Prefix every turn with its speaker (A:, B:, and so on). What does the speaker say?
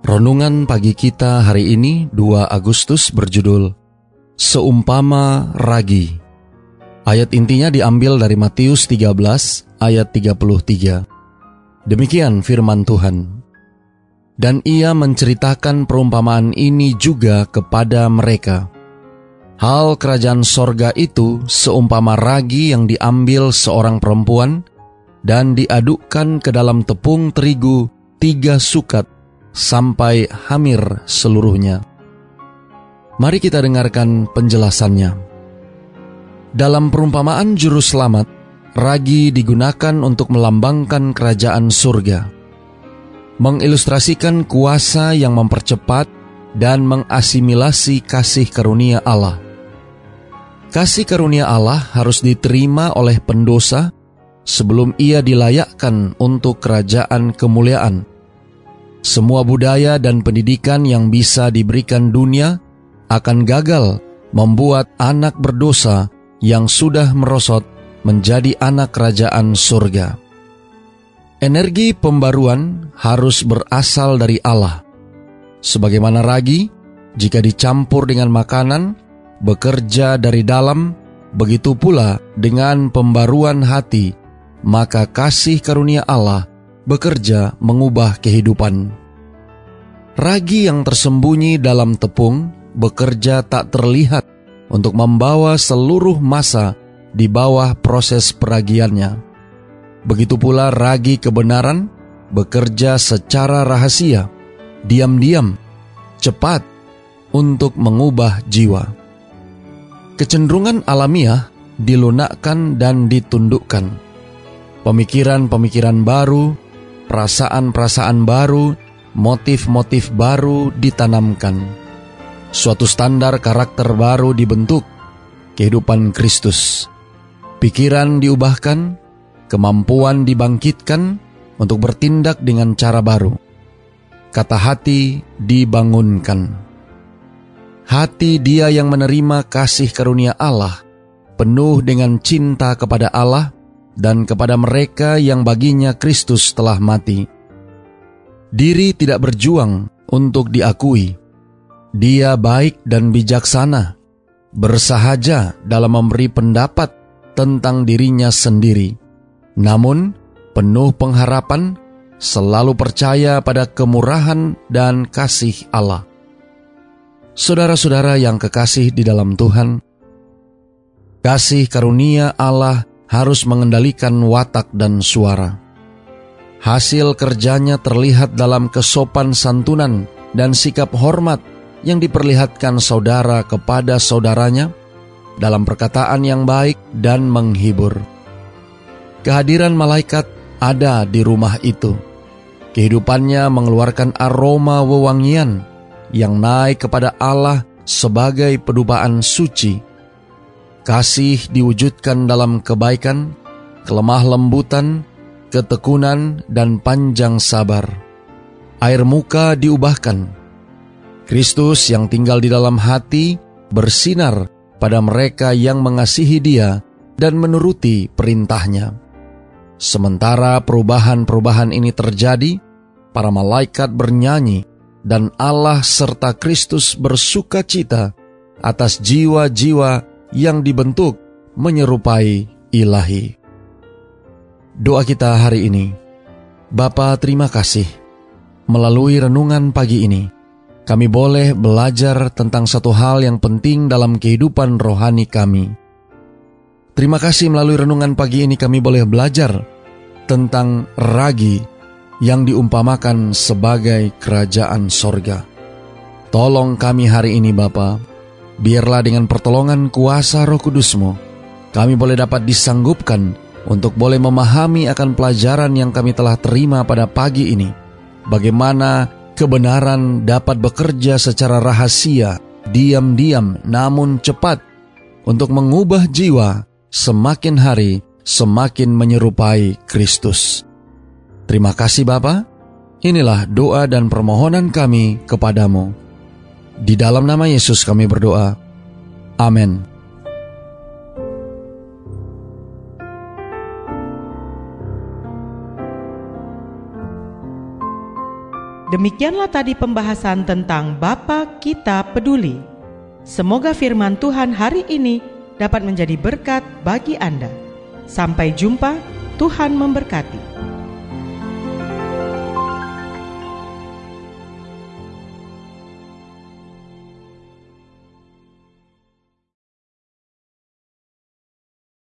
A: Renungan pagi kita hari ini 2 Agustus berjudul Seumpama Ragi. Ayat intinya diambil dari Matius 13 ayat 33. Demikian firman Tuhan. Dan ia menceritakan perumpamaan ini juga kepada mereka. Hal kerajaan sorga itu seumpama ragi yang diambil seorang perempuan dan diadukkan ke dalam tepung terigu tiga sukat sampai hamir seluruhnya. Mari kita dengarkan penjelasannya. Dalam perumpamaan juru selamat, ragi digunakan untuk melambangkan kerajaan surga. Mengilustrasikan kuasa yang mempercepat dan mengasimilasi kasih karunia Allah. Kasih karunia Allah harus diterima oleh pendosa sebelum ia dilayakkan untuk kerajaan kemuliaan semua budaya dan pendidikan yang bisa diberikan dunia akan gagal membuat anak berdosa yang sudah merosot menjadi anak kerajaan surga. Energi pembaruan harus berasal dari Allah. Sebagaimana ragi, jika dicampur dengan makanan, bekerja dari dalam, begitu pula dengan pembaruan hati, maka kasih karunia Allah bekerja mengubah kehidupan. Ragi yang tersembunyi dalam tepung bekerja tak terlihat untuk membawa seluruh masa di bawah proses peragiannya. Begitu pula ragi kebenaran bekerja secara rahasia, diam-diam, cepat untuk mengubah jiwa. Kecenderungan alamiah dilunakkan dan ditundukkan. Pemikiran-pemikiran baru perasaan-perasaan baru, motif-motif baru ditanamkan. Suatu standar karakter baru dibentuk, kehidupan Kristus. Pikiran diubahkan, kemampuan dibangkitkan untuk bertindak dengan cara baru. Kata hati dibangunkan. Hati dia yang menerima kasih karunia Allah, penuh dengan cinta kepada Allah, dan kepada mereka yang baginya Kristus telah mati. Diri tidak berjuang untuk diakui. Dia baik dan bijaksana, bersahaja dalam memberi pendapat tentang dirinya sendiri. Namun, penuh pengharapan, selalu percaya pada kemurahan dan kasih Allah. Saudara-saudara yang kekasih di dalam Tuhan, kasih karunia Allah harus mengendalikan watak dan suara. Hasil kerjanya terlihat dalam kesopan santunan dan sikap hormat yang diperlihatkan saudara kepada saudaranya dalam perkataan yang baik dan menghibur. Kehadiran malaikat ada di rumah itu. Kehidupannya mengeluarkan aroma wewangian yang naik kepada Allah sebagai pedupaan suci Kasih diwujudkan dalam kebaikan, kelemah lembutan, ketekunan, dan panjang sabar. Air muka diubahkan. Kristus yang tinggal di dalam hati bersinar pada mereka yang mengasihi dia dan menuruti perintahnya. Sementara perubahan-perubahan ini terjadi, para malaikat bernyanyi dan Allah serta Kristus bersuka cita atas jiwa-jiwa yang dibentuk menyerupai ilahi. Doa kita hari ini, Bapa terima kasih, melalui renungan pagi ini, kami boleh belajar tentang satu hal yang penting dalam kehidupan rohani kami. Terima kasih melalui renungan pagi ini kami boleh belajar tentang ragi yang diumpamakan sebagai kerajaan sorga. Tolong kami hari ini Bapak, biarlah dengan pertolongan kuasa roh kudusmu, kami boleh dapat disanggupkan untuk boleh memahami akan pelajaran yang kami telah terima pada pagi ini. Bagaimana kebenaran dapat bekerja secara rahasia, diam-diam namun cepat untuk mengubah jiwa semakin hari semakin menyerupai Kristus. Terima kasih Bapa. Inilah doa dan permohonan kami kepadamu. Di dalam nama Yesus kami berdoa. Amin.
B: Demikianlah tadi pembahasan tentang Bapa Kita Peduli. Semoga firman Tuhan hari ini dapat menjadi berkat bagi Anda. Sampai jumpa, Tuhan memberkati.